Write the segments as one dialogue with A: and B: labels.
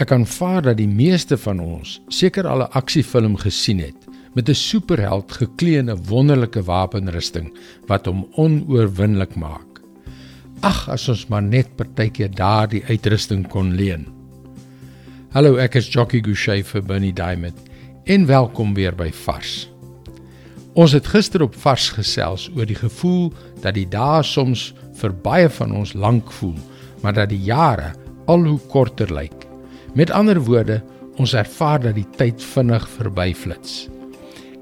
A: Ek aanvaar dat die meeste van ons seker al 'n aksiefilm gesien het met 'n superheld geklee in 'n wonderlike wapenrusting wat hom onoorwinnelik maak. Ag, as ons maar net partykeer daardie uitrusting kon leen. Hallo, ek is Jockey Gouchee vir Bernie Diamond en welkom weer by Vars. Ons het gister op Vars gesels oor die gevoel dat die dae soms vir baie van ons lank voel, maar dat die jare al hoe korter lyk. Met ander woorde, ons ervaar dat die tyd vinnig verbyflits.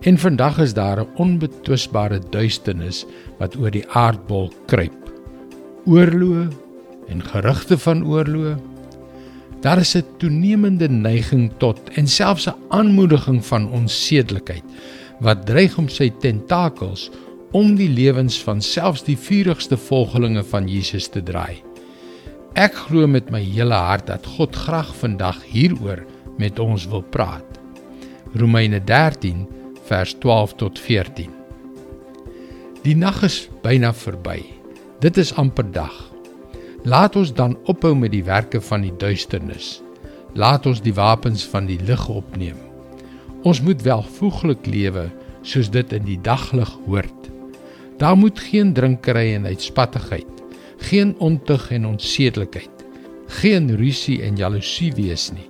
A: En vandag is daar 'n onbetwisbare duisternis wat oor die aardbol kruip. Oorloë en gerugte van oorloë. Daar is 'n toenemende neiging tot en selfs 'n aanmoediging van onsedelikheid wat dreig om sy tentakels om die lewens van selfs die vurigste volgelinge van Jesus te draai. Ek glo met my hele hart dat God graag vandag hieroor met ons wil praat. Romeine 13 vers 12 tot 14. Die nag is byna verby. Dit is amper dag. Laat ons dan ophou met die werke van die duisternis. Laat ons die wapens van die lig opneem. Ons moet welvoeglik lewe soos dit in die daglig hoort. Daar moet geen drinkery en uitspattigheid, geen ontug en onsedelikheid, geen rusie en jaloesie wees nie.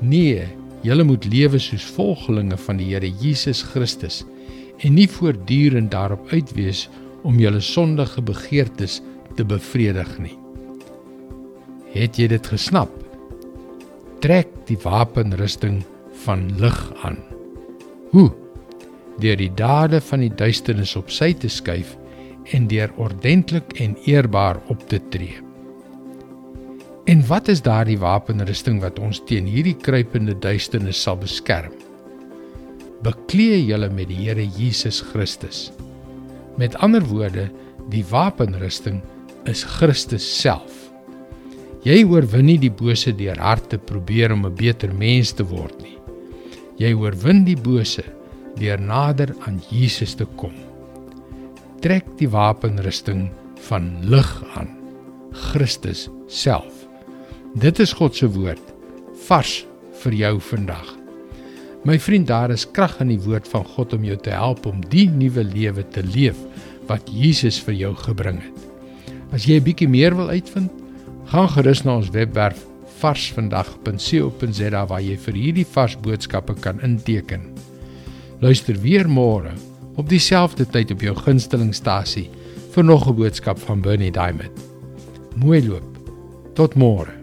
A: Nee, Julle moet lewe soos volgelinge van die Here Jesus Christus en nie voortdurend daarop uit wees om julle sondige begeertes te bevredig nie. Het jy dit gesnap? Trek die wapenrusting van lig aan. Hoe? Deur die dade van die duisternis op sy te skuif en deur ordentlik en eerbaar op te tree. En wat is daardie wapenrusting wat ons teen hierdie kruipende duisternis sal beskerm? Beklee julle met die Here Jesus Christus. Met ander woorde, die wapenrusting is Christus self. Jy oorwin nie die bose deur hard te probeer om 'n beter mens te word nie. Jy oorwin die bose deur nader aan Jesus te kom. Trek die wapenrusting van lig aan, Christus self. Dit is God se woord vars vir jou vandag. My vriend, daar is krag in die woord van God om jou te help om die nuwe lewe te leef wat Jesus vir jou gebring het. As jy 'n bietjie meer wil uitvind, gaan gerus na ons webwerf varsvandag.co.za waar jy vir hierdie vars boodskappe kan inteken. Luister weer môre op dieselfde tyd op jou gunstelingstasie vir nog 'n boodskap van Bernie Diamond. Mooi loop. Tot môre.